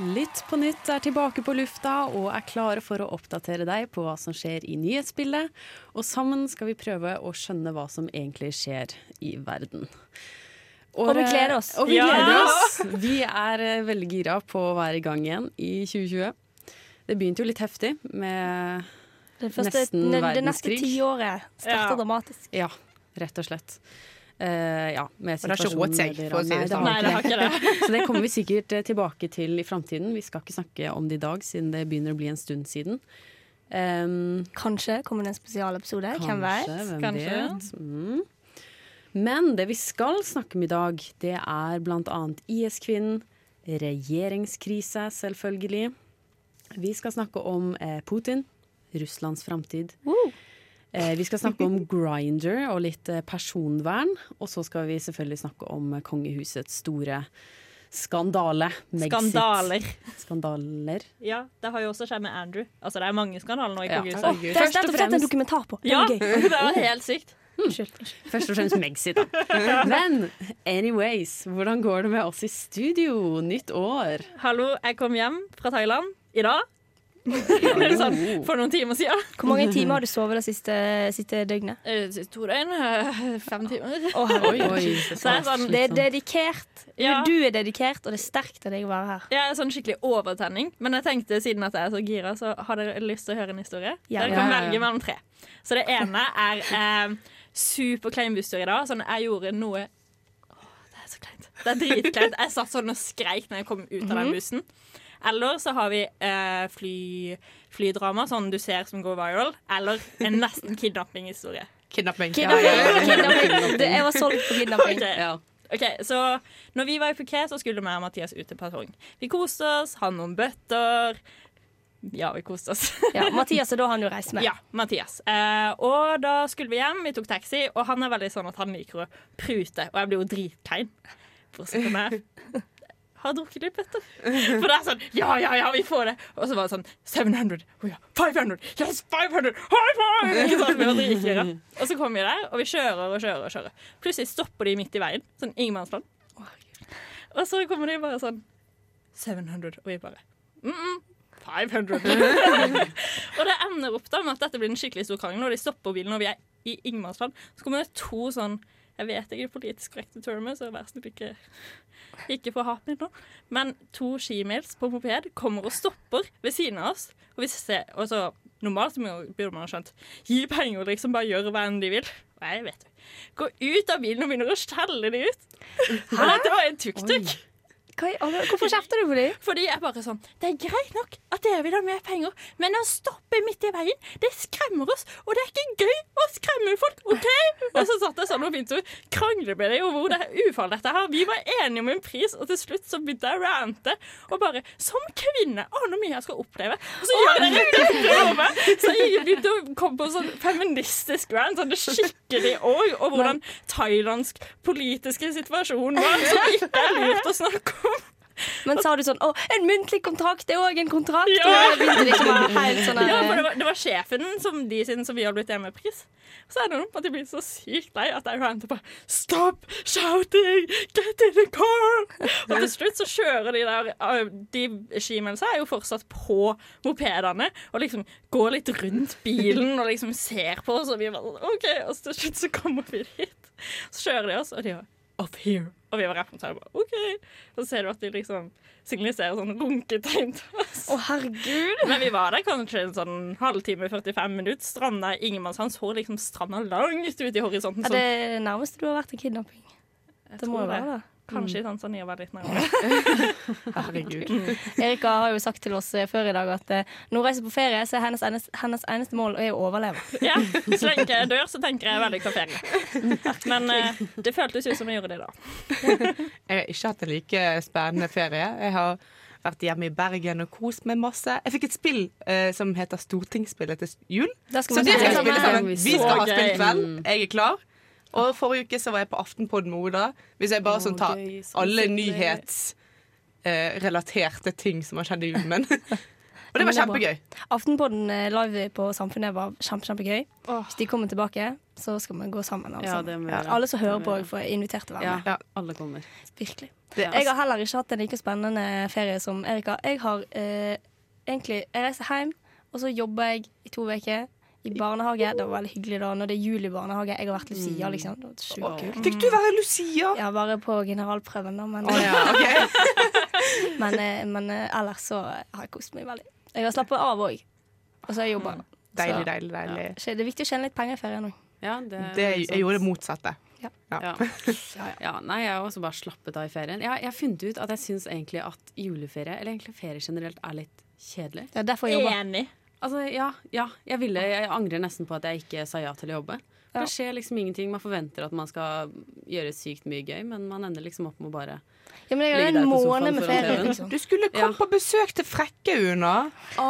Lytt på nytt er tilbake på lufta og er klare for å oppdatere deg på hva som skjer i nyhetsbildet. Og sammen skal vi prøve å skjønne hva som egentlig skjer i verden. Og vi gleder oss. Og vi Ja! gleder oss. Vi er eh, veldig gira på å være i gang igjen i 2020. Det begynte jo litt heftig med første, Nesten verdenskrig. det neste tiåret starta Ja. dramatisk. Ja, rett og slett. Eh, ja, med det har ikke råd seg, for å si det sånn. Så det kommer vi sikkert eh, tilbake til i framtiden. Vi skal ikke snakke om det i dag, siden det begynner å bli en stund siden. Um, Kanskje kommer det en spesialepisode. Hvem vet? hvem Kanskje. vet. Mm. Men det vi skal snakke om i dag, det er annet IS-kvinnen, regjeringskrise, selvfølgelig. Vi skal snakke om eh, Putin, Russlands framtid. Eh, vi skal snakke om Grinder og litt eh, personvern. Og så skal vi selvfølgelig snakke om eh, kongehusets store skandale. Megxit. Skandaler. Skandaler. Ja, det har jo også skjedd med Andrew. Altså, det er mange skandaler nå i Ja. Oh, Det har Først og dette en dokumentar på. Det Ja, det var helt sykt. Unnskyld. unnskyld. Først og fremst Megxit, da. Men anyways, hvordan går det med oss i studio? Nytt år. Hallo, jeg kom hjem fra Thailand i dag. Sånn, for noen timer siden. Hvor mange timer har du sovet det siste, siste døgnet? Eh, To døgn, eh, fem timer. Oh, oi, Oi, Så det er sånn, Det er dedikert. Ja. Du er dedikert, og det er sterkt av deg å være her. Jeg er sånn skikkelig overtenning, men jeg tenkte siden at jeg er så gira, så har dere lyst til å høre en historie. Ja. Dere kan ja, ja. velge mellom tre. Så det ene er eh, superklein busstur i dag. Sånn, jeg gjorde noe Åh, Det er så kleint. Det er dritkleint. Jeg satt sånn og skreik når jeg kom ut av den bussen. Eller så har vi eh, fly, flydrama, sånn du ser som går viral. Eller en nesten kidnappinghistorie. Kidnapping. Kidnapping. kidnapping. Det, jeg var solgt på kidnapping. Ok. Ja. Ok, så når vi var i Phuket, så skulle vi og Mathias ut til Patong. Vi koste oss, hadde noen bøtter. Ja, vi koste oss. Ja, Mathias er da han du reiser med. ja, Mathias. Eh, og da skulle vi hjem, vi tok taxi, og han er veldig sånn at han liker å prute. Og jeg blir jo dritklein. For å kan jeg ha drukket litt bøtter. For det er sånn Ja, ja, ja, vi får det. Og så var det sånn 700. Oh, ja, 500. Yes, 500. High five! Ikke. Og så kommer vi der, og vi kjører og kjører. og kjører Plutselig stopper de midt i veien. Sånn ingenmannsland. Og så kommer de bare sånn 700, og vi bare mm -mm, 500. og det ender opp da med at dette blir en skikkelig stor krangel, og de stopper bilen, og vi er i ingenmannsland. Så kommer det to sånn Jeg vet ikke politisk korrekte termer, så vær snill ikke ikke for hat nå. Men to skimils på moped kommer og stopper ved siden av oss. Og, vi ser, og så Normalt burde man ha skjønt gi penger, liksom. Bare gjøre hva enn de vil. Nei, vet du. Gå ut av bilen og begynner å skjelle de ut. Og dette var en tuk-tuk. Hvorfor kjefter du på dem? Fordi jeg bare sånn Det er greit nok at dere vil ha mer penger, men å stoppe midt i veien, det skremmer oss. Og det er ikke gøy å skremme folk, OK? Og så satt jeg sånn og begynte å krangle med dem om hvor det er ufarlig dette her. Vi var enige om en pris, og til slutt så begynte jeg å rante. Og bare Som kvinne aner mye jeg skal oppleve. Og så gjør dere dette over meg! Så jeg begynte å komme på sånn feministisk rant, sånn skikkelig òg, og hvordan thailandsk politiske situasjon var, som ikke er lurt å snakke om. Men sa du sånn 'Å, en muntlig kontrakt er òg en kontrakt'? Ja. Det liksom sånn Ja, for det var, det var sjefen som de siden som vi har blitt hjemme med pris. Så er det noe at de blir så sykt lei at jeg ranter på Stop shouting! Get in the car! Og til slutt så kjører de der uh, De skimensa er jo fortsatt på mopedene og liksom går litt rundt bilen og liksom ser på oss, og vi bare OK. Og til slutt så kommer vi dit. Så kjører de oss, og de bare Up here. Og vi var rett på og bare OK. Så ser du at de liksom signaliserer sånn runketegn til oss. Å, herregud. Men vi var der kanskje en sånn halvtime, 45 minutter. Stranda ingenmannsland. Så liksom stranda langt ut i horisonten. Er Sånn, det det nærmeste du har vært en kidnapping? jeg Det må det jo være det. Kanskje i Tanzania var litt nærmere. Herregud. Erika har jo sagt til oss eh, før i dag at eh, når hun reiser på ferie, så er hennes eneste, hennes eneste mål er å overleve. Ja, så lenge jeg dør, så tenker jeg veldig på ferie. Men eh, det føltes ut som jeg gjorde det da. Jeg har ikke hatt en like spennende ferie. Jeg har vært hjemme i Bergen og kost meg masse. Jeg fikk et spill eh, som heter Stortingsspillet til jul. Så det skal vi spille sammen. Vi skal ha spillkveld. Mm. Jeg er klar. Og forrige uke så var jeg på Aftenpodden med Oda. Hvis jeg bare sånn tar gøy, så alle nyhetsrelaterte ting som har skjedd i julen min. Og det var kjempegøy. Aftenpodden eh, live på Samfunnet var kjempe, kjempegøy. Hvis de kommer tilbake, så skal vi gå sammen. alle Ja, det må gjøre. Alle som hører på, får invitert til å være med. Ja. alle kommer. Virkelig. Det, Jeg har heller ikke hatt en like spennende ferie som Erika. Jeg har eh, egentlig Jeg reiser hjem, og så jobber jeg i to uker i barnehage. Det var veldig hyggelig da. Når det er jul i barnehage. Jeg har vært Lucia, Mm. liksom. Det var sjukt kult. Fikk du være Lucia? Ja, bare på generalprøven, da. Men, oh, ja, okay. men, eh, men eh, ellers så har jeg kost meg veldig. Jeg har slappet av òg. Og så har jeg jobba. Deilig, deilig, deilig. Det er viktig å tjene litt penger i ferien òg. Ja, det, Det, jeg gjorde det motsatte. Ja. Ja, ja, nei, jeg har også bare slappet av i ferien. Jeg, jeg har funnet ut at jeg syns egentlig at juleferie, eller egentlig ferie generelt, er litt kjedelig. Det er derfor jeg jobber. Enig. Altså, ja, ja jeg, ville, jeg angrer nesten på at jeg ikke sa ja til å jobbe. For Ja. Det skjer liksom ingenting. Man forventer at man skal gjøre sykt mye gøy, men man ender liksom opp med å bare Ja, men jeg Ligge der på sofaen med foran. TV-en. Liksom. Du skulle komme Ja. på besøk til Frekke, Una. Å,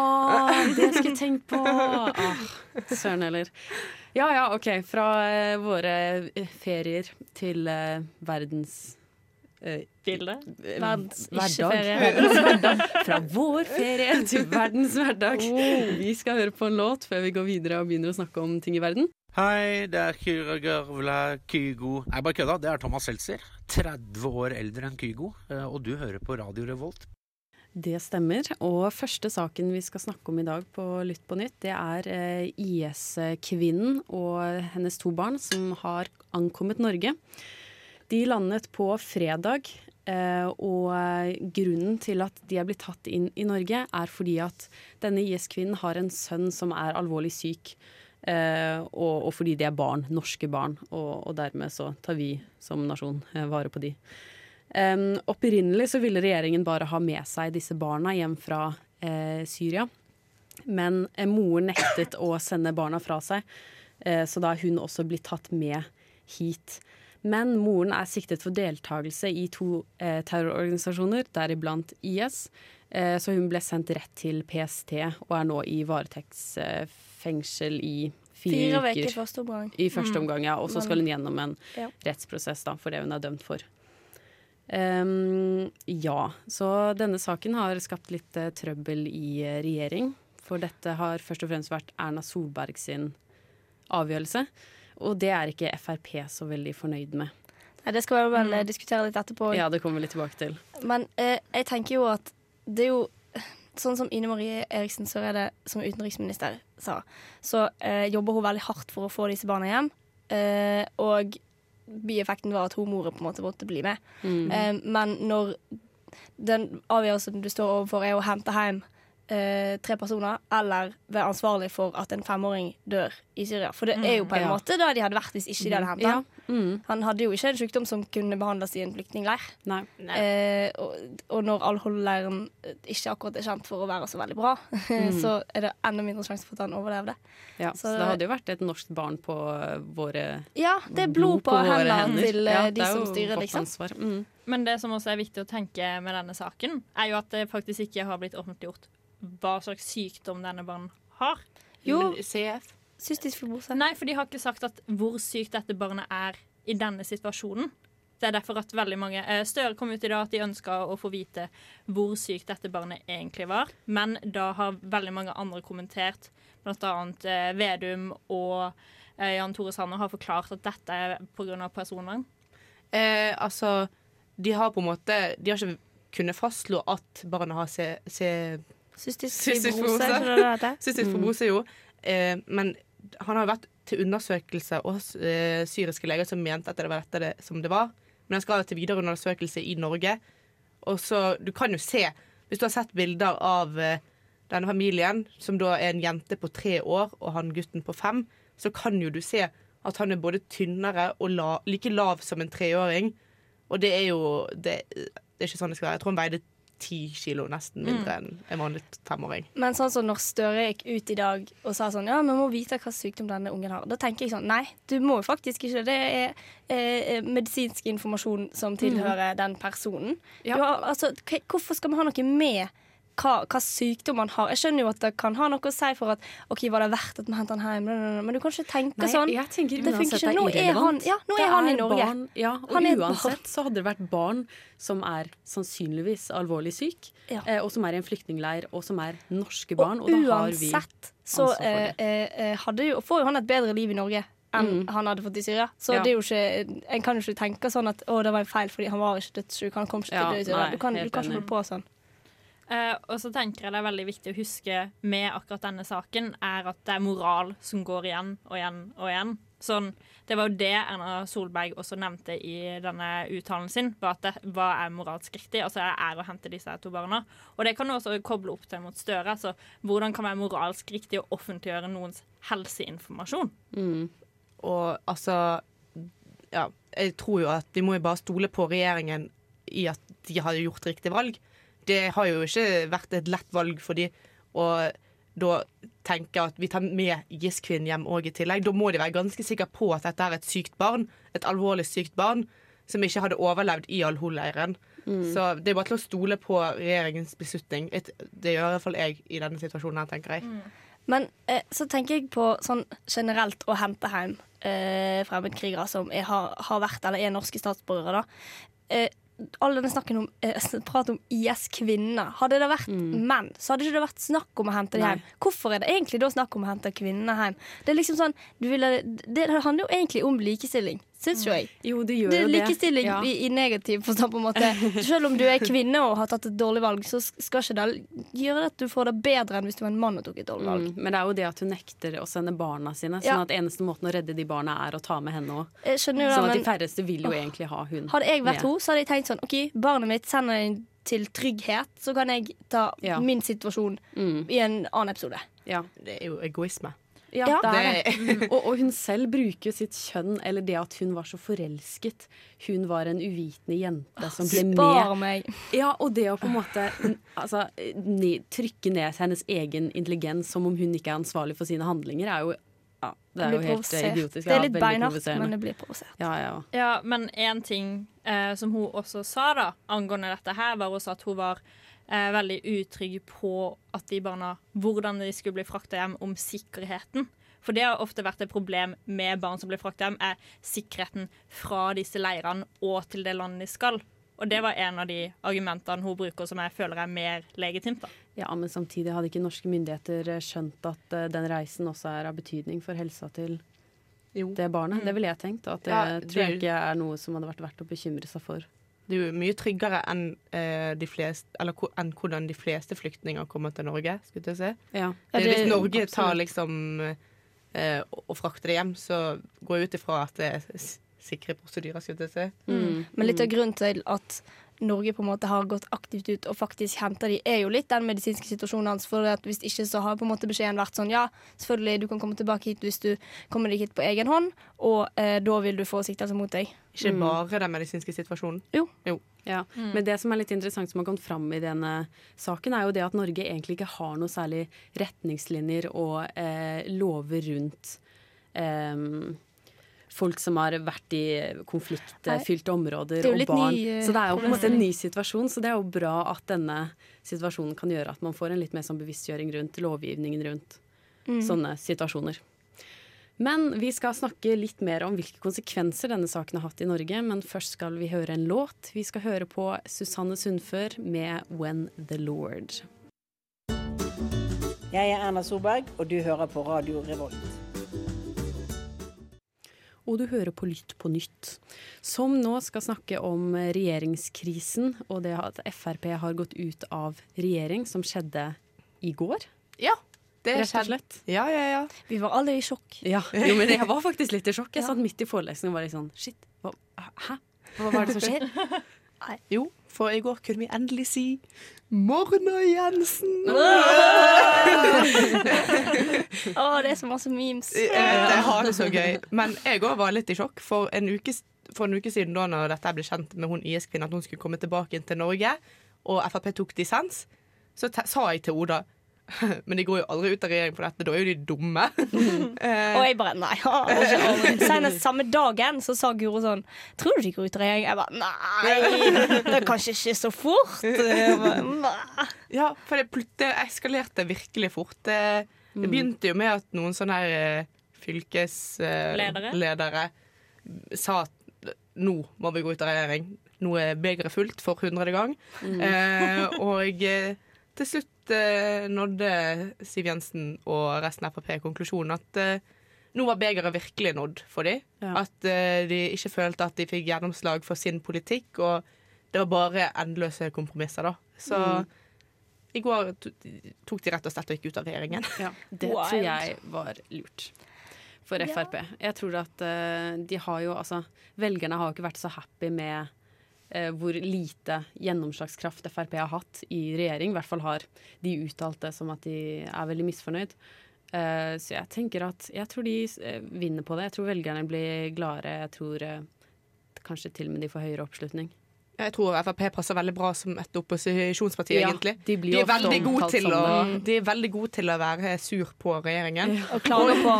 det skulle jeg tenkt på! Åh, Søren heller. Ja ja, OK. Fra uh, våre eh, ferier til uh, verdens Bilde. eh, Verdens hverdag. ikke-ferie. Verdens hverdag. Fra vår ferie til verdens hverdag. Oh. Vi skal høre på en låt før vi går videre og begynner å snakke om ting i verden. Hei, det er Kyra Gavla Kygo Nei, bare kødda. Det er Thomas Seltzer. 30 år eldre enn Kygo. eh, Og du hører på Radio Revolt. Det stemmer. Og første saken vi skal snakke om i dag på Lytt på nytt, det er eh, IS-kvinnen og hennes to barn som har ankommet Norge. De landet på fredag, eh, og grunnen til at de er blitt tatt inn i Norge, er fordi at denne IS-kvinnen har en sønn som er alvorlig syk. Eh, og, og fordi de er barn, norske barn, og, og dermed så tar vi som nasjon eh, vare på de. Um, opprinnelig så ville regjeringen bare ha med seg disse barna hjem fra eh, Syria. Men eh, moren nektet å sende barna fra seg, eh, så da er hun også blitt tatt med hit. Men moren er siktet for deltakelse i to eh, terrororganisasjoner, deriblant IS. Eh, så hun ble sendt rett til PST og er nå i varetektsfengsel i fire, Fire uker i første omgang. I første omgang, ja. Og så skal hun gjennom en Ja. rettsprosess da, for det hun er dømt for. Um, ja, så denne saken har skapt litt uh, trøbbel i uh, regjering. For dette har først og fremst vært Erna Solberg sin avgjørelse. Og det er ikke Frp så veldig fornøyd med. Nei, det skal vi vel mm. diskutere litt etterpå. Ja, det kommer vi litt tilbake til. Men eh, jeg tenker jo at det er jo Sånn som Ine Marie Eriksen Søreide som utenriksminister sa, så eh, jobber hun veldig hardt for å få disse barna hjem. Eh, og bieffekten var at hun moren på en måte måtte bli med. Mm. Eh, men når den avgjørelsen du står overfor, er å hente hjem eh, tre personer, eller være ansvarlig for at en femåring dør i Syria. For det er jo på en Ja. måte da de hadde vært hvis ikke de hadde hentet Ja. ham. Mm. Han hadde jo ikke en sykdom som kunne behandles i en flyktningleir. Nei. Eh, og, og når Al-Hol-leiren ikke akkurat er kjent for å være så veldig bra, så er det enda mindre sjanse for at han overlevde. Ja, Så så det det- hadde jo vært et norsk barn på eh, våre Ja, det er blod på, på hendene hender. til eh, Ja, de det som styrer, liksom. ansvar. Mm. Men det som også er viktig å tenke med denne saken, er jo at det faktisk ikke har blitt offentliggjort hva slags sykdom denne barnen har. Jo, CF. cystisk fibrose. Nei, for de har ikke sagt at hvor sykt dette barnet er i denne situasjonen. Det er derfor at veldig mange eh, Støre kom ut i dag at de ønska å få vite hvor sykt dette barnet egentlig var. Men da har veldig mange andre kommentert, bl.a. Eh, Vedum og eh, Jan Tore Sanner har forklart at dette er pga. personvern. Eh, altså, de har på en måte De har ikke kunnet fastslå at barnet har C... Cystisk fibrose, cystisk fibrose, jo. Eh, men han har vært til undersøkelse hos eh, syriske leger som mente at det var dette det, som det var. Men han skal til videre undersøkelse i Norge. Og så, Du kan jo se, hvis du har sett bilder av eh, denne familien, som da er en jente på tre år og han gutten på fem, så kan jo du se at han er både tynnere og la, like lav som en treåring. Og det er jo det, det er ikke sånn det skal være. Jeg tror han veide ti kilo nesten mindre enn en vanlig femåring. Men sånn som når Støre gikk ut i dag og sa sånn Ja, vi må vite hva sykdom denne ungen har. Da tenker jeg sånn Nei, du må jo faktisk ikke det. Det er eh, medisinsk informasjon som tilhører den personen. Ja. Du har, altså, hvorfor skal vi ha noe med hva, hva sykdom han har? Jeg skjønner jo at det kan ha noe å si for at OK, var det verdt at vi hentet han hjem? Men du kan ikke tenke Nei, sånn. jeg tenker Det uansett det Nå er er han, irrelevant. ja, nå er han i er Norge. Barn, ja, og er uansett så hadde det vært barn som er sannsynligvis alvorlig syk, Ja. eh, og som er i en flyktningleir, og som er norske barn. Og, da har vi ansvar for eh, Så eh, hadde jo, får jo han et bedre liv i Norge enn Mm. han hadde fått i Syria. Så Ja. det er ikke, en kan jo ikke tenke sånn at å, det var en feil fordi han var ikke dødssyk. Han kom ikke til å dø i Syria. Du kan, du kan ikke holde på sånn. Eh, og så tenker jeg det er veldig viktig å huske med akkurat denne saken, er at det er moral som går igjen og igjen og igjen. Sånn, det var jo det Erna Solberg også nevnte i denne uttalen sin. Var at det, hva er moralsk riktig? Altså det er å hente disse to barna. Og det kan du også koble opp til mot Støre. Altså, hvordan kan det være moralsk riktig å offentliggjøre noens helseinformasjon? Og altså Ja, jeg tror jo at vi må jo bare stole på regjeringen i at de har gjort riktig valg. Det har jo ikke vært et lett valg for de å da tenke at vi tar med IS-kvinnen hjem òg i tillegg. Da må de være ganske sikre på at dette er et sykt barn, et alvorlig sykt barn, som ikke hadde overlevd i Al-Hol-leiren. Så det er bare til å stole på regjeringens beslutning. Det gjør i hvert fall jeg i denne situasjonen her, tenker jeg. Men eh, så tenker jeg på sånn generelt å hente hjem eh, fremmedkrigere som er, har, har vært eller er norske statsborgere. da. Eh, all denne snakken om eh, prat om IS-kvinner. Hadde det vært menn, så hadde ikke det vært snakk om å hente dem hjem. Hvorfor er det egentlig da snakk om å hente kvinnene hjem? Det liksom sånn, du ville, det handler jo egentlig om likestilling, syns jo jeg. Jo, det gjør Det er likestilling Ja. i, i negativ forstand, på en måte. Selv om du er kvinne og har tatt et dårlig valg, så skal ikke det gjøre at du får det bedre enn hvis du var en mann og tok et dårlig valg. Mm, men det er jo det at hun nekter å sende barna sine. Ja. Sånn at eneste måten å redde de barna er å ta med henne òg. Sånn at men, de færreste vil jo egentlig ha hun hadde jeg vært henne, så hadde jeg tenkt sånn OK, barnet mitt sender en til trygghet, så kan jeg ta Ja. min situasjon Mm, i en annen episode. ja. Det er jo egoisme. Ja, Ja. det er det. Og, og hun selv bruker jo sitt kjønn, eller det at hun var så forelsket. Hun var en uvitende jente som ble med. Spar meg. Ja, og det å på en måte altså, trykke ned hennes egen intelligens som om hun ikke er ansvarlig for sine handlinger, er jo ja, Det er jo helt provosert. idiotisk. Det er litt beinhardt, men det blir provosert. Ja, ja. Ja, men én ting eh, som hun også sa da, angående dette her, var også at hun var eh, veldig utrygge på at de barna, hvordan de skulle bli frakta hjem, om sikkerheten. For det har ofte vært et problem med barn som blir frakta hjem, er sikkerheten fra disse leirene og til det landet de skal. Og det var en av de argumentene hun bruker som jeg føler er mer legitimt. da. ja, men samtidig hadde ikke norske myndigheter eh, skjønt at eh, den reisen også er av betydning for helsa til Jo. det barnet. Det ville jeg tenkt, og at det Ja, tror jeg ikke er noe som hadde vært verdt å bekymre seg for. Det er jo mye tryggere enn eh, de flest, eller enn hvordan de fleste flyktninger kommer til Norge. skulle jeg si. Ja. Det, det- hvis Norge tar liksom eh, og og frakter det hjem, så går jeg ut ifra at det er sikre prosedyrer. skulle jeg si. Mm. Men litt av grunnen til at Norge på en måte har gått aktivt ut og faktisk henter de, er jo litt den medisinske situasjonen hans. For at hvis ikke så har på en måte beskjeden vært sånn ja, selvfølgelig du kan komme tilbake hit hvis du kommer deg hit på egen hånd, og eh, da vil du få siktelse mot deg. Ikke Mm. bare den medisinske situasjonen. Ja, Men det som er litt interessant som har kommet fram i denne saken, er jo det at Norge egentlig ikke har noe særlig retningslinjer og eh, lover rundt eh, folk som har vært i konfliktfylte områder er og barn. ny, eh, så det er jo på en måte en ny situasjon, så det er jo bra at denne situasjonen kan gjøre at man får en litt mer sånn bevisstgjøring rundt lovgivningen rundt Mm. sånne situasjoner. Men vi skal snakke litt mer om hvilke konsekvenser denne saken har hatt i Norge. Men først skal vi høre en låt. Vi skal høre på Susanne Sundfør med 'When the Lord'. Jeg er Erna Solberg, og du hører på Radio Revolt. Og du hører på Lytt på nytt, som nå skal snakke om regjeringskrisen og det at Frp har gått ut av regjering, som skjedde i går, Ja, det rett og skjedde. slett. Ja, ja, ja. Vi var alle i sjokk. Ja, jo, men jeg var faktisk litt i sjokk. Jeg Ja. satt midt i forelesningen og var litt sånn Shit, hva, hæ? Hva var det som skjer? Jo, for i går kunne vi endelig si Morna Jensen! Å, det er så masse memes. Jeg har det så gøy. Men jeg òg var litt i sjokk. For en uke, for en uke siden da når dette ble kjent med hun IS-kvinnen, at hun skulle komme tilbake til Norge, og Frp tok dissens, så sa jeg til Oda men de går jo aldri ut av regjering på dette, da er jo de dumme. Eh, Og jeg bare nei. Senest samme dagen så sa Guro sånn Tror du de går ut av regjering? Jeg bare nei, det er kanskje ikke så fort. Bare. Ja, for det, det eskalerte virkelig fort. Det, det Mm. begynte jo med at noen sånne her eh, fylkesledere Ledere? sa at nå må vi gå ut av regjering. Nå er begeret fullt for hundrede gang. Mm. Eh, og eh, til slutt eh, nådde Siv Jensen og resten av Frp konklusjonen at eh, nå var begeret virkelig nådd for dem. Ja. At eh, de ikke følte at de fikk gjennomslag for sin politikk, og det var bare endeløse kompromisser, da. Så Mm. i går tok de rett og slett og gikk ut av regjeringen. Ja, det Wild. tror jeg var lurt for Ja. Jeg tror at uh, de har jo altså Velgerne har jo ikke vært så happy med hvor lite gjennomslagskraft Frp har hatt i regjering. I hvert fall har de uttalt det som at de er veldig misfornøyd. Eh, så jeg tenker at jeg tror de eh, vinner på det. Jeg tror velgerne blir gladere. Jeg tror eh, kanskje til og med de får høyere oppslutning. Jeg tror Frp passer veldig bra som et opposisjonsparti, Ja, egentlig. de blir De er, veldig gode til å, de er veldig gode til å være sur på regjeringen. Og klage på,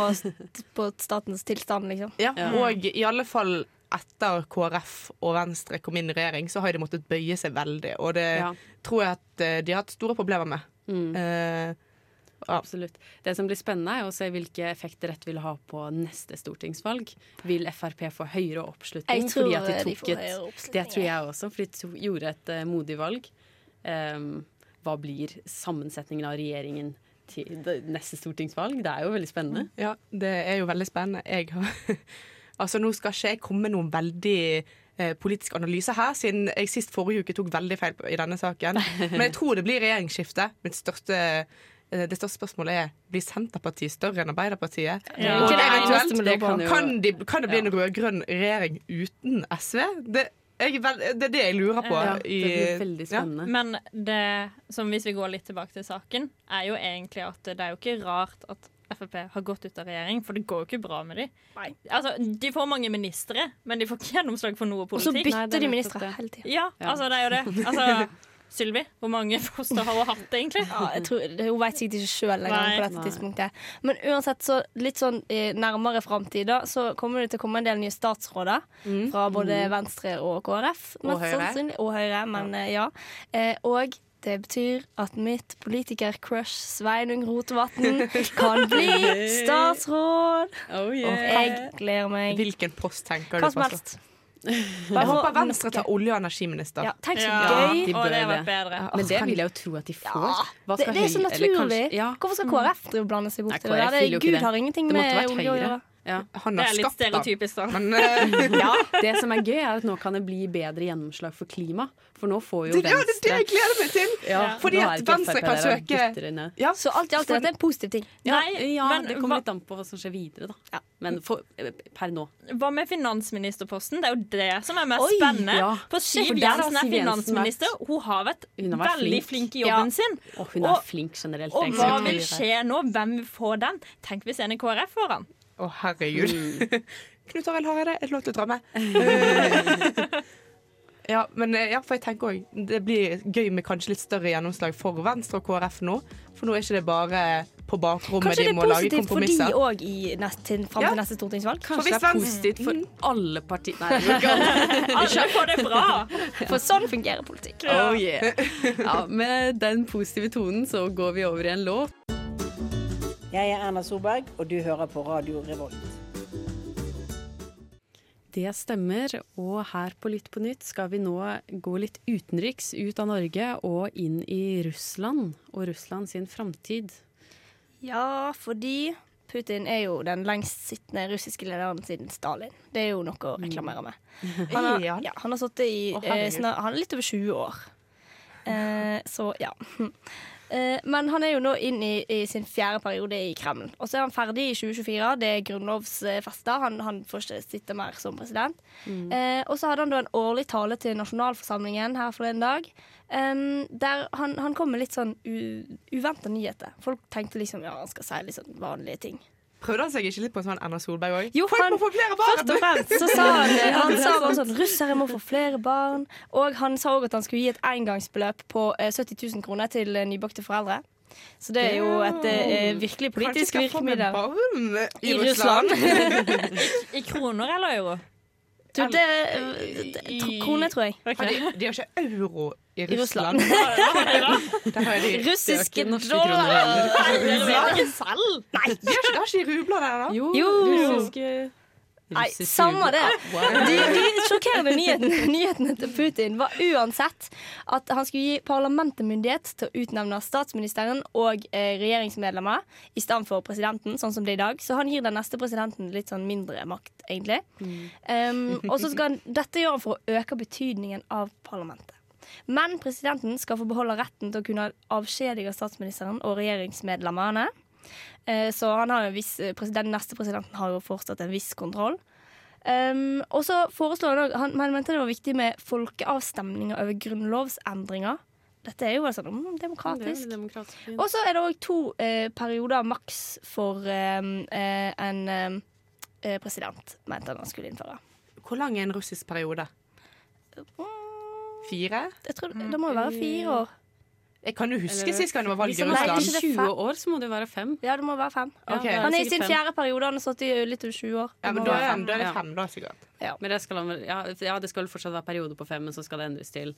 på statens tilstand, liksom. Ja, Ja. Og i alle fall etter KrF og Venstre kom inn i regjering, så har de måttet bøye seg veldig. Og det Ja. tror jeg at eh, de har hatt store problemer med. Mm. Eh, Absolutt. Det som blir spennende, er å se hvilke effekter dette vil ha på neste stortingsvalg. Vil Frp få høyere oppslutning? Jeg tror fordi at de de tok får et, høyere oppslutning, Det tror jeg også, fordi de to, gjorde et uh, modig valg. Um, hva blir sammensetningen av regjeringen til neste stortingsvalg? Det er jo veldig spennende. ja, det er jo veldig spennende. Jeg har Altså, nå skal ikke jeg komme med noen veldig eh, politisk analyse her, siden jeg sist forrige uke tok veldig feil i denne saken. Men jeg tror det blir regjeringsskifte. Mitt største eh, det største spørsmålet er blir Senterpartiet større enn Arbeiderpartiet. Ja. Og det eventuelt på. kan jo- kan, de, kan det bli en rød-grønn regjering uten SV? Det, jeg, er det er det jeg lurer på. Ja, det blir veldig ja. spennende. Men det som hvis vi går litt tilbake til saken, er jo egentlig at det er jo ikke rart at Frp har gått ut av regjering, for det går jo ikke bra med dem. Altså, de får mange ministre, men de får ikke gjennomslag for noe politikk. Og så bytter Nei, de ministre hele tida. Ja, Ja. altså det er jo det. Altså, Sylvi, hvor mange poster har hun hatt, egentlig? Ja, jeg tror, hun vet sikkert ikke sjøl engang på dette Nei. tidspunktet. Men uansett, så litt sånn i nærmere framtid, da, så kommer det til å komme en del nye statsråder fra både Venstre og KrF. Og Høyre. sannsynlig. Og Høyre, men eh, ja. Eh, og det betyr at mitt politiker-crush Sveinung Rotevatn kan bli statsråd. Oh, Og jeg gleder meg. Hvilken post tenker Hva du som helst. Jeg håper Venstre tar olje- og energiminister. Ja, tenk så Ja, gøy. de det bør det. bedre. Men det vil jeg jo tro at de får. Hva Det, skal det er så naturlig. kanskje- ja. Hvorfor skal KrF drive blande seg bort i det? Gud har ingenting med olje å gjøre. Ja. Han Det er litt skapt stereotypisk, da. Men uh, ja, det som er gøy, er at nå kan det bli bedre gjennomslag for klima. For nå får jo Venstre ja, det er det jeg gleder meg til! Ja, Fordi at Venstre kan søke det Så alt i alt er dette en positiv ting. Nei, ja men det kommer hva- litt an på hva som skjer videre, da. Men for, per nå. Hva med finansministerposten? Det er jo det som er mest Oi, spennende. ja. For Siv Jensen er finansminister. Hun har vært Hun har vært veldig flink. flink i jobben sin. Og hun er Og- flink generelt. Og hva vil skje nå? Hvem vil få den? Tenk hvis en i KrF får den. Å, herregud. Mm. Knut Arild Hareide, er det lov til å dra med. ja, men eh, ja, for jeg tenker også, det blir gøy med kanskje litt større gjennomslag for Venstre og KrF nå. For nå er ikke det bare på bakrommet Kanskje det de er må lage positivt for de kompromisser. òg fram Ja. til neste stortingsvalg. Kanskje hvis det er positivt for alle partier Nei, det. Alle får det bra. For sånn fungerer politikk. Oh, yeah. ja, med den positive tonen så går vi over i en låt. Jeg er Erna Solberg, og du hører på Radio Revolt. Det stemmer, og her på Lytt på nytt skal vi nå gå litt utenriks ut av Norge og inn i Russland og Russland sin framtid. Ja, fordi Putin er jo den lengstsittende russiske lederen siden Stalin. Det er jo noe å reklamere med. Han har, Ja. han har sittet i eh, snart, Han er litt over 20 år. Eh, så ja. Eh, men han er jo nå inn i, i sin fjerde periode i Kreml. Og så er han ferdig i 2024. Det er grunnlovsfesta. Han, han får ikke sitte mer som president. Eh, og så hadde han da en årlig tale til nasjonalforsamlingen her forleden dag. Um, der han, han kom med litt sånn uventa nyheter. Folk tenkte liksom ja, han skal si litt sånn vanlige ting. Prøvde han seg ikke litt på en sånn Erna Solberg òg? Jo, han- må få flere barn! Først og fremst så sa han, han sa bare sånn russere må få flere barn. Og han sa òg at han skulle gi et engangsbeløp på eh, 70 000 kroner til eh, nybakte foreldre. Så det er jo et eh, virkelig politisk Kanskje skaffe meg virkemiddel. barn I Russland. I kroner eller euro? Du, det, det tro- Krone, tror jeg. Okay. de, de har ikke euro i I Russland. Russland. Har de Russiske norske kroner. Nei. Nei, de har ikke, de rubler der, da. Jo, Jo. russiske Nei, samme det. De, de sjokkerende nyhetene, nyhetene til Putin var uansett at han skulle gi parlamentet myndighet til å utnevne statsministeren og eh, regjeringsmedlemmer i stedet for presidenten, sånn som det er i dag. Så han gir den neste presidenten litt sånn mindre makt, egentlig. Um, og så skal han, dette gjør han for å øke betydningen av parlamentet. Men presidenten skal få beholde retten til å kunne avskjedige statsministeren og regjeringsmedlemmene. Eh, Så han har en viss, eh, den neste presidenten har jo fortsatt en viss kontroll. Um, og så foreslår han, også- han, han mente det var viktig med folkeavstemninger over grunnlovsendringer. Dette er jo altså sånn mm, demokratisk. demokratisk. Og så er det òg to eh, perioder maks for eh, eh, en eh, president, mente han han skulle innføre. Hvor lang er en russisk periode? Fire? Jeg tror Det må jo være fire år. Jeg kan jo huske Eller- sist gang det var valg i Hvis han er Russland. ikke det 20 år, så må det være fem. Ja, det må være fem. Okay. Han er i sin fjerde periode. Han har sittet i litt over 20 år. Ja, men da være er, fem. da er det fem, da, sikkert. Men det skal ja, ja, det skal fortsatt være periode på fem, men så skal det endres til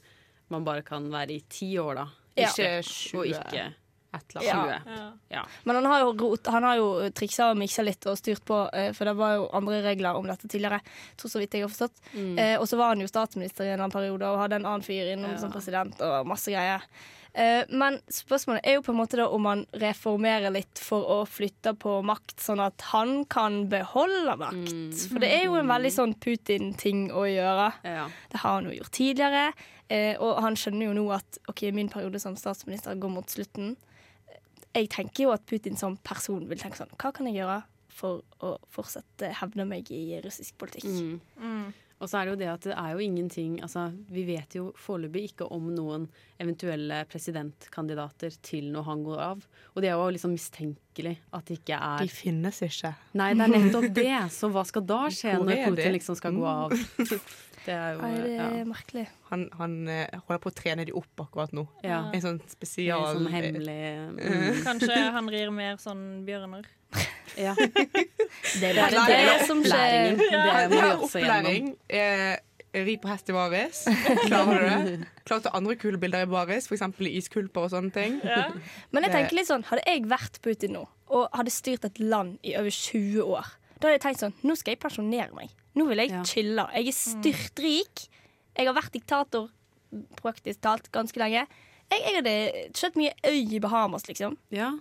man bare kan være i ti år, da. Ja. Ikke Og 20. ikke Et eller annet. 20. Ja. Ja. Men han har jo, rot, han har jo triksa og miksa litt og styrt på, eh, for det var jo andre regler om dette tidligere. Tror så vidt jeg har forstått. Mm. Eh, og så var han jo statsminister i en annen periode og hadde en annen fyr innom Ja. som president og masse greier. Eh, men spørsmålet er jo på en måte da om han reformerer litt for å flytte på makt, sånn at han kan beholde makt. Mm. For det er jo en veldig sånn Putin-ting å gjøre. Ja. Det har han jo gjort tidligere. Eh, og han skjønner jo nå at OK, min periode som statsminister går mot slutten. Jeg tenker jo at Putin som person vil tenke sånn Hva kan jeg gjøre for å fortsette hevne meg i russisk politikk? Mm. Og så er det jo det at det er jo ingenting altså, Vi vet jo foreløpig ikke om noen eventuelle presidentkandidater til når han går av. Og det er jo liksom mistenkelig at det ikke er De finnes ikke. Nei, det er nettopp det. Så hva skal da skje når? Putin liksom skal gå av? Det er jo Nei, det ja. er merkelig. Han, han eh, holder på å trene de opp akkurat nå. Ja. En sånn spesial en sånn hemmelig mm. Kanskje han rir mer sånn bjørner. Ja. Det er Nei, det som opplæringen. skjer. Det er opplæring. Eh, ri på hest i baris. Klarer du det? Klarer du å ta andre kule bilder i baris, f.eks. iskulper og sånne ting? Men jeg tenker litt sånn, hadde jeg vært Putin nå, og hadde styrt et land i over 20 år, da hadde jeg tenkt sånn Nå skal jeg pensjonere meg. Nå vil jeg Ja. chille. Jeg er styrtrik. Jeg har vært diktator praktisk talt ganske lenge. Jeg, jeg hadde kjøpt mye øy i Bahamas, liksom. ja.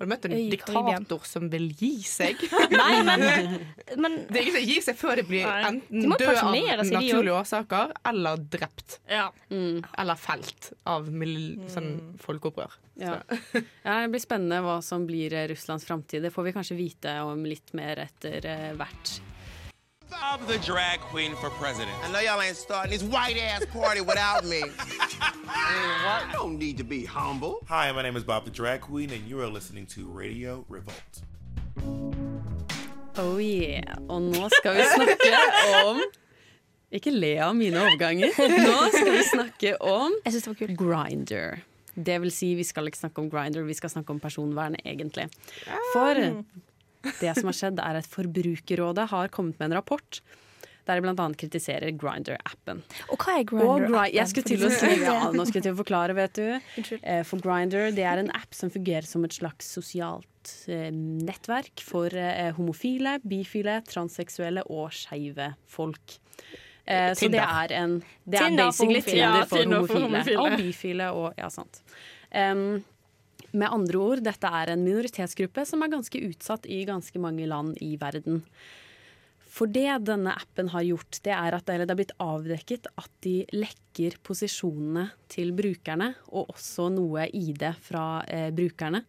Har du møtt en diktator som vil gi seg? Nei, men, men Det er ingen som gir seg før de blir enten De død av naturlige årsaker eller drept. Ja. Mm. Eller felt av mil, sånn folkeopprør. Ja. ja, Det blir spennende hva som blir Russlands framtid. Det får vi kanskje vite om litt mer etter eh, hvert. I'm the drag queen for president. I know y'all ain't starting this white ass party without me. I don't need to be humble. Hi, my name is Bob the Drag Queen, and you are listening to Radio Revolt. Oh yeah. Og nå skal vi snakke om Ikke le av mine overganger. Nå skal vi snakke om jeg synes det var kult. Grinder. Det vil si, vi skal ikke snakke om Grinder, vi skal snakke om personvern, egentlig. For det som har skjedd, er at Forbrukerrådet har kommet med en rapport der de bl.a. kritiserer Grinder-appen. Og hva er Og Grindr? Gri- jeg skulle til å si ja, nå skulle jeg til å forklare, vet du. Eh, For Grindr det er en app som fungerer som et slags sosialt eh, nettverk for eh, homofile, bifile, transseksuelle og skeive folk. Eh, så det er en Det er basically. Tinder for homofile. Og bifile og Ja, sant. Med andre ord, dette er en minoritetsgruppe som er ganske utsatt i ganske mange land i verden. For det denne appen har gjort, det er at det er blitt avdekket at de lekker posisjonene til brukerne, og også noe ID fra eh, brukerne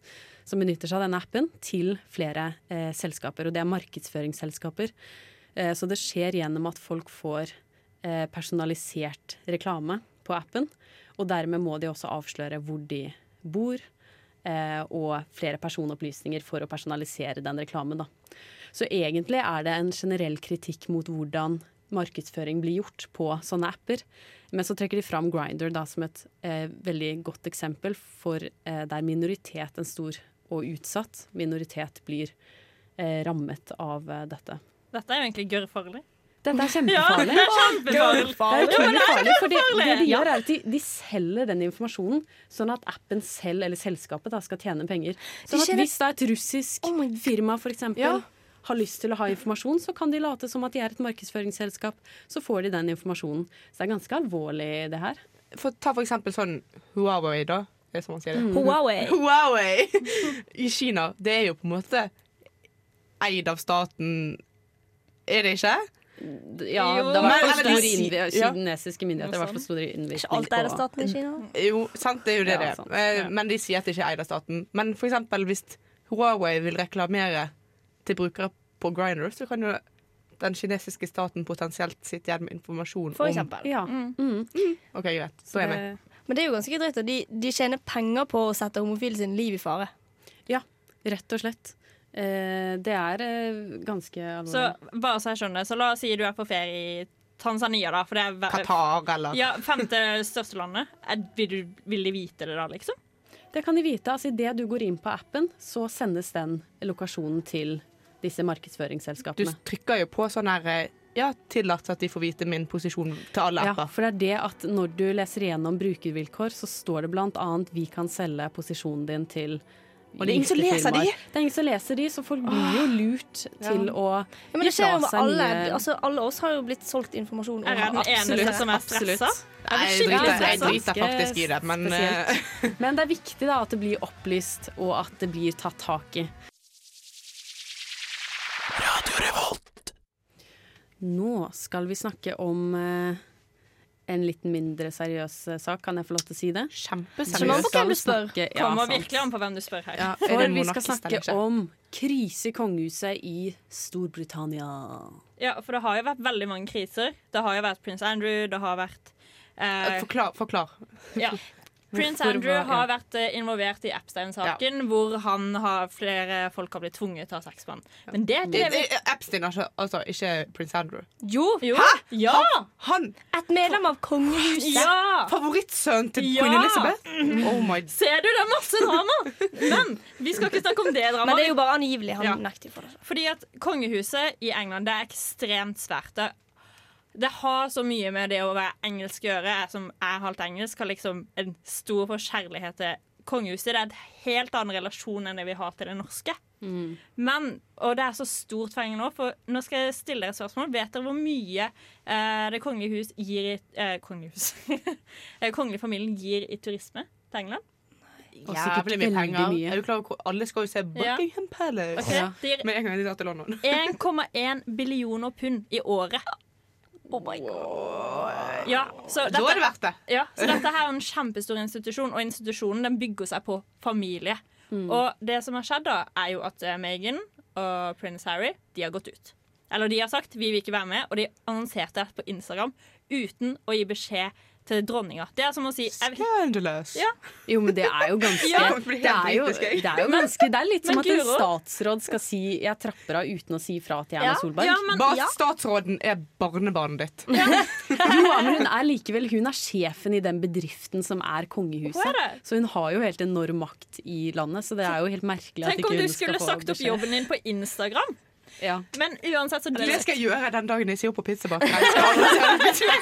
som benytter seg av denne appen, til flere eh, selskaper. Og det er markedsføringsselskaper. Eh, så det skjer gjennom at folk får eh, personalisert reklame på appen. Og dermed må de også avsløre hvor de bor, og flere personopplysninger for å personalisere den reklamen. Da. Så egentlig er det en generell kritikk mot hvordan markedsføring blir gjort på sånne apper. Men så trekker de fram Grindr som et eh, veldig godt eksempel for eh, der minoritet, en stor og utsatt minoritet, blir eh, rammet av eh, dette. Dette er jo egentlig gørr farlig. Dette er kjempefarlig. Ja, det er kjempefarlig. Det er kjempefarlig, utrolig er farlig, for det, det de gjør er at de, de selger den informasjonen, sånn at appen selv, eller selskapet, da, skal tjene penger. Sånn at hvis da et russisk firma for eksempel Ja. har lyst til å ha informasjon, så kan de late som at de er et markedsføringsselskap. Så får de den informasjonen. Så det er ganske alvorlig, det her. For, ta for eksempel sånn Huawei, da. Det er som man sier det. Mm. Huawei. Huawei i Kina. Det er jo på en måte eid av staten. Er det ikke? Ja, det var store innvi- kinesiske myndigheter. i hvert store Ikke alt er av staten i Kina. Jo, sant, det er jo det Ja, det er. Eh. Men de sier at det ikke er eid av staten. Men for eksempel hvis Huawei vil reklamere til brukere på Grindr, så kan jo den kinesiske staten potensielt sitte igjen med informasjon For om eksempel. Ja. Mm. OK, greit. Så er jeg med. Men det er jo ganske drøyt. De, de tjener penger på å sette homofile sin liv i fare. Ja, rett og slett. Eh, det er ganske ganske Så bare så jeg skjønner, så la oss si du er på ferie i Tanzania, da. For det er Qatar eller Ja, femte største landet. Er, vil, du, vil de vite det da, liksom? Det kan de vite. altså Idet du går inn på appen, så sendes den lokasjonen til disse markedsføringsselskapene. Du trykker jo på sånn her eh, Ja, tillatt at de får vite min posisjon til alle apper. Ja, for det er det at når du leser igjennom brukervilkår, så står det blant annet 'vi kan selge posisjonen din til Og det er ingen som leser giftefirmaer». de? Det er ingen som leser de, så folk blir jo lurt til å Ja, men det skjer jo med alle. Altså, alle oss har jo blitt solgt informasjon. Er jeg den eneste som er stressa? Nei, jeg driter, faktisk i det, men eh, Men det er viktig da at det blir opplyst, og at det blir tatt tak i. Nå skal vi snakke om eh, en litt mindre seriøs eh, sak, kan jeg få lov til å si det? Kjempeseriøst. Kommer. Snakke- ja, Kommer virkelig an på hvem du spør her. Ja, For vi skal snakke om krise i kongehuset i Storbritannia. Ja, for det har jo vært veldig mange kriser. Det har jo vært prins Andrew, det har vært eh, Forklar. forklar. ja. Prins Hvorfor Andrew var- ja. har vært eh, involvert i Epstein-saken, hvor han har flere folk har blitt tvunget til å ha sex med han. Men det er ikke det vi Epstein, altså, altså ikke prins Andrew. Jo! Jo. Ja! Han! Et medlem av kongehuset. ja! Favorittsønnen til Ja! queen Elizabeth? Oh my Ser du, det er masse drama! Men vi skal ikke snakke om det dramaet. Men det er jo bare angivelig. Han Ja. nekter for det. Fordi at kongehuset i England det er ekstremt svært. Det, det har så mye med det å være engelsk å gjøre. Jeg som er halvt engelsk, har liksom en stor forkjærlighet til kongehuset. Det er en helt annen relasjon enn det vi har til det norske. Men, og det er så stort for England nå, for nå skal jeg stille dere et spørsmål. Vet dere hvor mye eh, det kongelige hus gir i eh, Kongehus Eh, Kongelig familien gir i turisme til England? Og sikkert Jævlig mye penger. mye. Er du klar over hvor alle skal jo se Buckingham Palace? Okay. Ja. Med en gang de drar til London. 1,1 billioner pund i året. Oh my god. Ja, så Da er det verdt det. Ja, så dette her er en kjempestor institusjon, og institusjonen den bygger seg på familie. Mm. Og det som har skjedd, da, er jo at eh, Meghan og prins Harry de har gått ut. Eller de har sagt vi vil ikke være med, og de annonserte det på Instagram uten å gi beskjed til dronninga. Det er som å si Scandalous. Ja. Jo, men det er jo ganske Ja, det er jo, det er jo ganske Det er litt som Men at en statsråd skal si 'jeg trapper av' uten å si fra til Erna Ja, Solberg. ja, men, Bare statsråden er barnebarnet ditt. Jo, men hun er likevel Hun er sjefen i den bedriften som er kongehuset. Er. Så hun har jo helt enorm makt i landet, så det er jo helt merkelig at Tenk om du skulle sagt opp jobben din på Instagram. Ja. Men uansett, så du Det skal jeg gjøre den dagen jeg sier opp på pizzabakeren.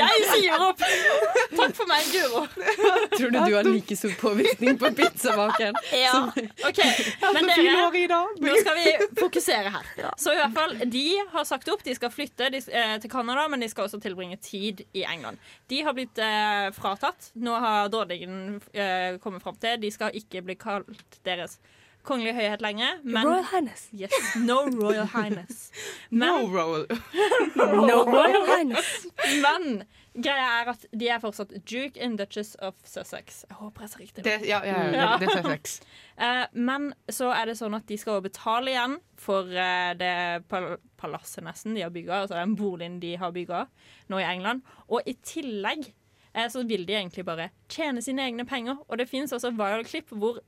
Jeg sier opp! Takk for meg, Guro. Tror du du har like stor påvirkning på pizzabakeren? Ja. OK, men dere Nå skal vi fokusere her. Så i hvert fall, De har sagt opp. De skal flytte de, eh, til Canada, men de skal også tilbringe tid i England. De har blitt eh, fratatt. Nå har dronningen eh, kommet fram til De skal ikke bli kalt deres kongelige høyhet lenge, Men, Royal Highness. Yes, no royal highness. Men, No royal. No Royal Highness. men greia er at de er fortsatt duke and duchess of Sussex. Jeg håper jeg sa riktig. Det, ja, ja, ja, det, det er Sussex. Eh, men så er det sånn at de skal betale igjen for eh, det pal palasset nesten de har bygga, altså den boligen de har bygga nå i England. Og i tillegg eh, så vil de egentlig bare tjene sine egne penger. Og det fins også viral-klipp hvor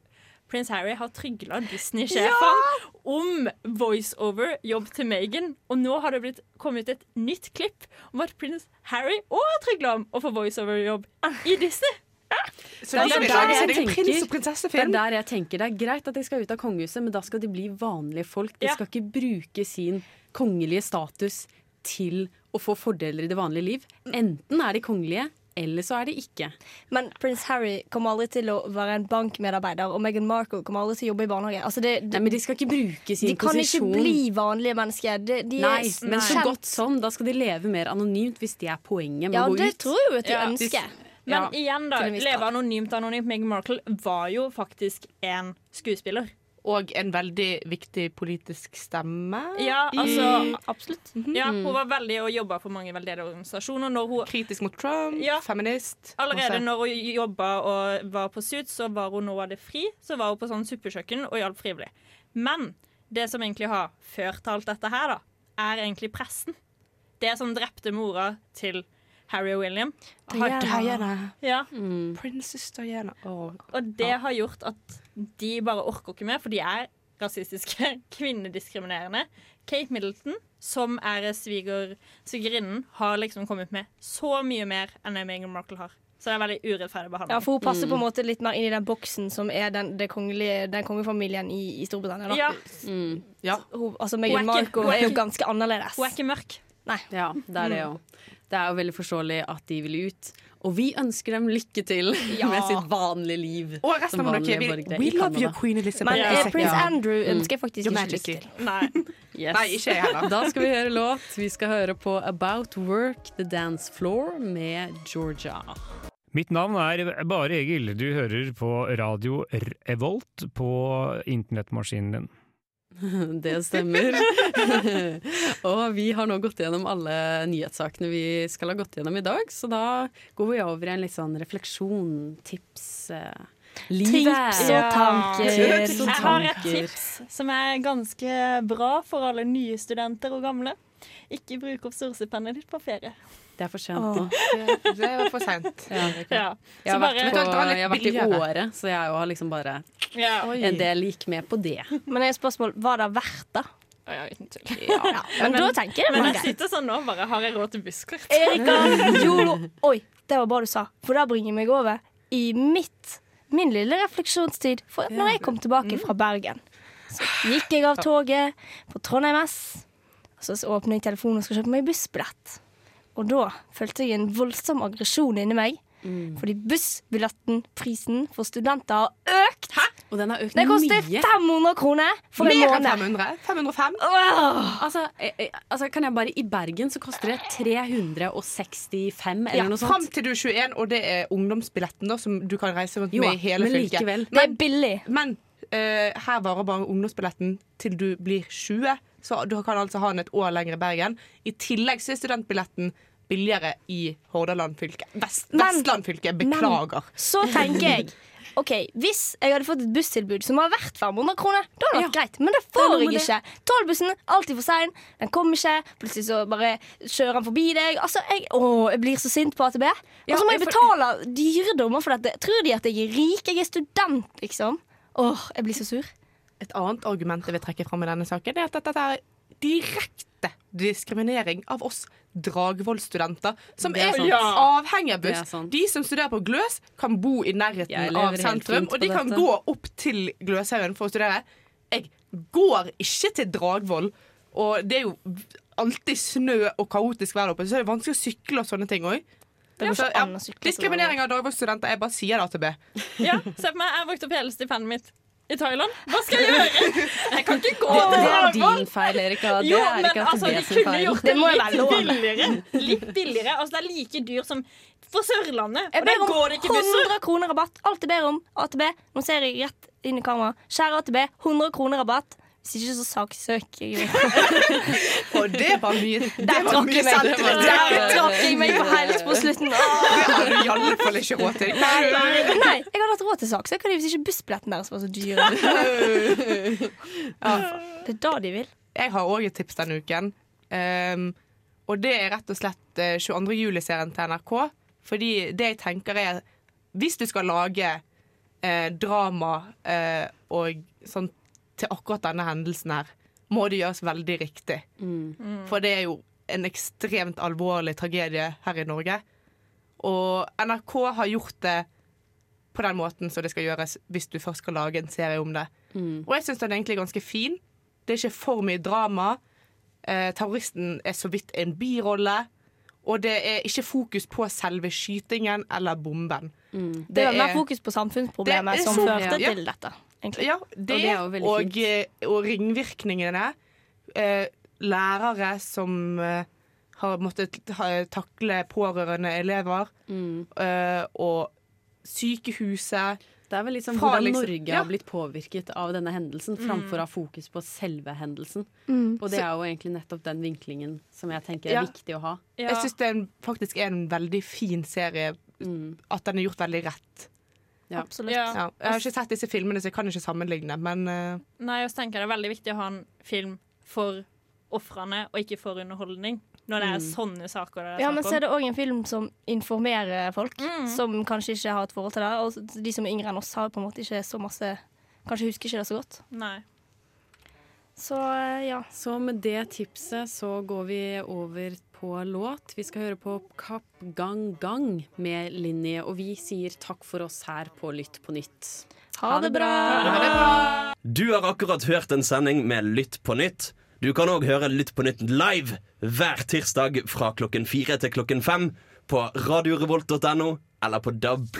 prins Harry har trygla Disney-sjefene om voiceover-jobb til Megan. Og nå har det blitt kommet et nytt klipp om at prins Harry òg har trygla om å få voiceover-jobb i Disney. Så Det er der jeg tenker- Det er der jeg tenker det er greit at de skal ut av kongehuset, men da skal de bli vanlige folk. De skal ikke bruke sin kongelige status til å få fordeler i det vanlige liv. Enten er de kongelige, eller så er de ikke. Men prins Harry kommer aldri til å være en bankmedarbeider, og Meghan Markle kommer aldri til å jobbe i barnehage. Altså det, Nei, men De skal ikke bruke sin posisjon. de kan posisjon. ikke bli vanlige mennesker. De, de Nei, er men så godt sånn. Da skal de leve mer anonymt, hvis det er poenget med Ja, å gå ut. Ja, det tror jeg jo at de Ja. ønsker. Men Ja, igjen, da. Leve anonymt anonymt. Meghan Markle var jo faktisk en skuespiller. Og en veldig viktig politisk stemme. Ja, altså Absolutt. Mhm. Ja, hun var veldig og jobba for mange veldedige organisasjoner. Hun, Kritisk mot Trump, Ja. feminist. allerede også. når hun jobba og var på Suits, så var hun nå var det fri. Så var hun på sånn suppekjøkken og hjalp frivillig. Men det som egentlig har ført til alt dette her, da, er egentlig pressen. Det som drepte mora til Harry og William. har- Diana. Ja, Princess Diana. Oh. Og det har gjort at de bare orker ikke mer, for de er rasistiske, kvinnediskriminerende. Kate Middleton, som er sviger, svigerinnen, har liksom kommet med så mye mer enn det Meghan Markle har. Så det er veldig urettferdig behandling. Ja, for hun passer på en måte litt mer inn i den boksen som er den, det kongelige, den kongefamilien i, i Storbritannia. Da. Ja, Ja. Hun, altså Meghan Markle er er jo ganske annerledes. hun er ikke mørk. Ja, det er det jo. Det er jo veldig forståelig at de vil ut. Og vi ønsker dem lykke til Ja. med sitt vanlige liv. Og resten som av dere, vanlige We, we love you, queen Elizabeth. Men Ja. eh, prins Andrew ønsker jeg faktisk mm. ikke lykke til. Nei. Yes. Nei, ikke jeg heller. Da skal vi høre låt. Vi skal høre på About Work The Dance Floor med Georgia. Mitt navn er Bare Egil. Du hører på radio Revolt på internettmaskinen din. Det stemmer. og vi har nå gått gjennom alle nyhetssakene vi skal ha gått gjennom i dag, så da går vi over i en litt sånn refleksjon, tips, eh, livet. Tips og tanker. Tips og Jeg har et tips som er ganske bra for alle nye studenter og gamle. Ikke bruk opp storsepennet ditt på ferie. Det er for sent nå. Det, det var for seint. Ja. Jeg har vært, bare- på, jeg har vært i. Året, så jeg har liksom bare Ja. en del gikk med på det. Men jeg har et spørsmål, var det verdt det? Ja, uten tull. Ja, men, tenker jeg det Men jeg sitter sånn nå, bare har jeg råd til busskort? Erika Jolo Oi, det var bra du sa, for det bringer meg over i mitt, min lille refleksjonstid. For når jeg kom tilbake fra Bergen, så gikk jeg av toget på Trondheim S, og så åpner jeg telefonen og skal kjøpe meg bussbillett. Og da følte jeg en voldsom aggresjon inni meg. Fordi bussbilletten-prisen for studenter har økt. Og den har økt Det koster mye. 500 kroner for en Mer enn 500. 505. Oh. Altså, eh, eh, altså, kan jeg bare I Bergen så koster det 365 eller Ja, noe Fram til du er 21, og det er ungdomsbilletten da, som du kan reise rundt Jo, med i hele men fylket. likevel. Det er billig. Men uh, her varer bare ungdomsbilletten til du blir 20, så du kan altså ha den et år lenger i Bergen. I tillegg så er studentbilletten billigere i Hordaland fylke. Vest, Vestland fylke. Beklager. Men, Så tenker jeg OK, hvis jeg hadde fått et busstilbud som var vært 500 kroner, da hadde det vært greit. Men det får det jeg ikke. Tolvbussen alltid for sein. Den kommer ikke. Plutselig så bare kjører han forbi deg. Altså, jeg, å, jeg blir så sint på AtB. Og så må jeg betale dyredommer for dette. Tror de at jeg er rik? Jeg er student, liksom. Åh, jeg blir så sur. Et annet argument jeg vil trekke fram i denne saken, er at dette er direkte diskriminering av oss Dragvoll-studenter, som er, er. Ja. avhengig av buss. De som studerer på Gløs, kan bo i nærheten av sentrum, og de kan dette. gå opp til Gløshaugen for å studere. Jeg går ikke til Dragvoll, og det er jo alltid snø og kaotisk vær der oppe, så det er vanskelig å sykle og sånne ting òg. Ja, til Diskriminering av dagvoksstudenter er Jeg bare sier det, AtB. Ja, se på meg, jeg har brukt opp hele stipendet mitt i Thailand. Hva skal jeg gjøre? Jeg kan ikke gå Det, til det er din feil, Erika. Det Jo, er men ikke altså, de kunne feil. gjort Det det må litt være lov. billigere. Litt billigere. Altså, det er like dyr som for Sørlandet. Jeg ber om går det ikke busser. 100 kroner rabatt. Alt jeg ber om. AtB. Nå ser jeg rett inn i kamera. Kjære AtB, 100 kroner rabatt. Hvis ikke så saksøker jeg. Og det var mye, det Der trakk mye jeg meg. selvtillit. Der trakk jeg meg på helt på slutten. Det har du i alle fall ikke råd til. Nei, nei, jeg hadde hatt råd til saksøker hvis ikke bussbilletten deres var så dyr. Det er da de vil. Jeg har òg et tips denne uken. Um, og det er rett og slett eh, 22. juli-serien til NRK. Fordi det jeg tenker er Hvis du skal lage eh, drama eh, og sånn til akkurat denne hendelsen her, må det gjøres veldig riktig. Mm. For det er jo en ekstremt alvorlig tragedie her i Norge. Og NRK har gjort det på den måten som det skal gjøres hvis du først skal lage en serie om det. Mm. Og jeg syns den er egentlig ganske fin. Det er ikke for mye drama. Eh, terroristen er så vidt en birolle. Og det er ikke fokus på selve skytingen eller bomben. Det er mer fokus på samfunnsproblemet som førte ja. til dette. Egentlig. Ja, Og det, det jo veldig og, eh, og ringvirkningene. Eh, lærere som eh, har måttet ha, takle pårørende elever. Mm. Eh, og sykehuset. Det er vel liksom Farlig. hvordan Norge ja. har blitt påvirket av denne hendelsen, Mm. framfor å ha fokus på selve hendelsen. Mm. Og det er jo egentlig nettopp den vinklingen som jeg tenker er Ja. viktig å ha. Jeg syns det er en, faktisk er en veldig fin serie. At den er gjort veldig rett. Ja. Absolutt. Ja. Jeg har ikke sett disse filmene, så jeg kan ikke sammenligne, men uh... Nei, så tenker jeg det er veldig viktig å ha en film for ofrene, og ikke for underholdning. Når det er Mm. sånne saker det er Ja, men så er det òg en film som informerer folk, Mm. som kanskje ikke har et forhold til det. Og de som er yngre enn oss, har på en måte ikke så masse Kanskje husker ikke det så godt. Nei. Så eh, ja. Så med det tipset så går vi over på låt. Vi skal høre på Kapp Gang Gang med Linni, og vi sier takk for oss her på Lytt på nytt. Ha det bra! Du har akkurat hørt en sending med Lytt på nytt. Du kan òg høre Lytt på nytt live hver tirsdag fra klokken fire til klokken fem på radiorevolt.no eller på DAB+.